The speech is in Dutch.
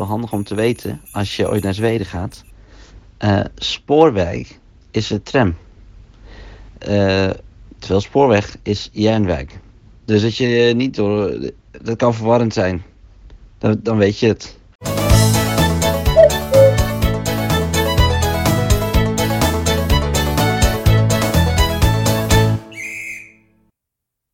wel handig om te weten als je ooit naar Zweden gaat. Eh, spoorweg is een tram. Eh, terwijl spoorweg is jernwijk. Dus dat je niet door. Dat kan verwarrend zijn. Dan, dan weet je het.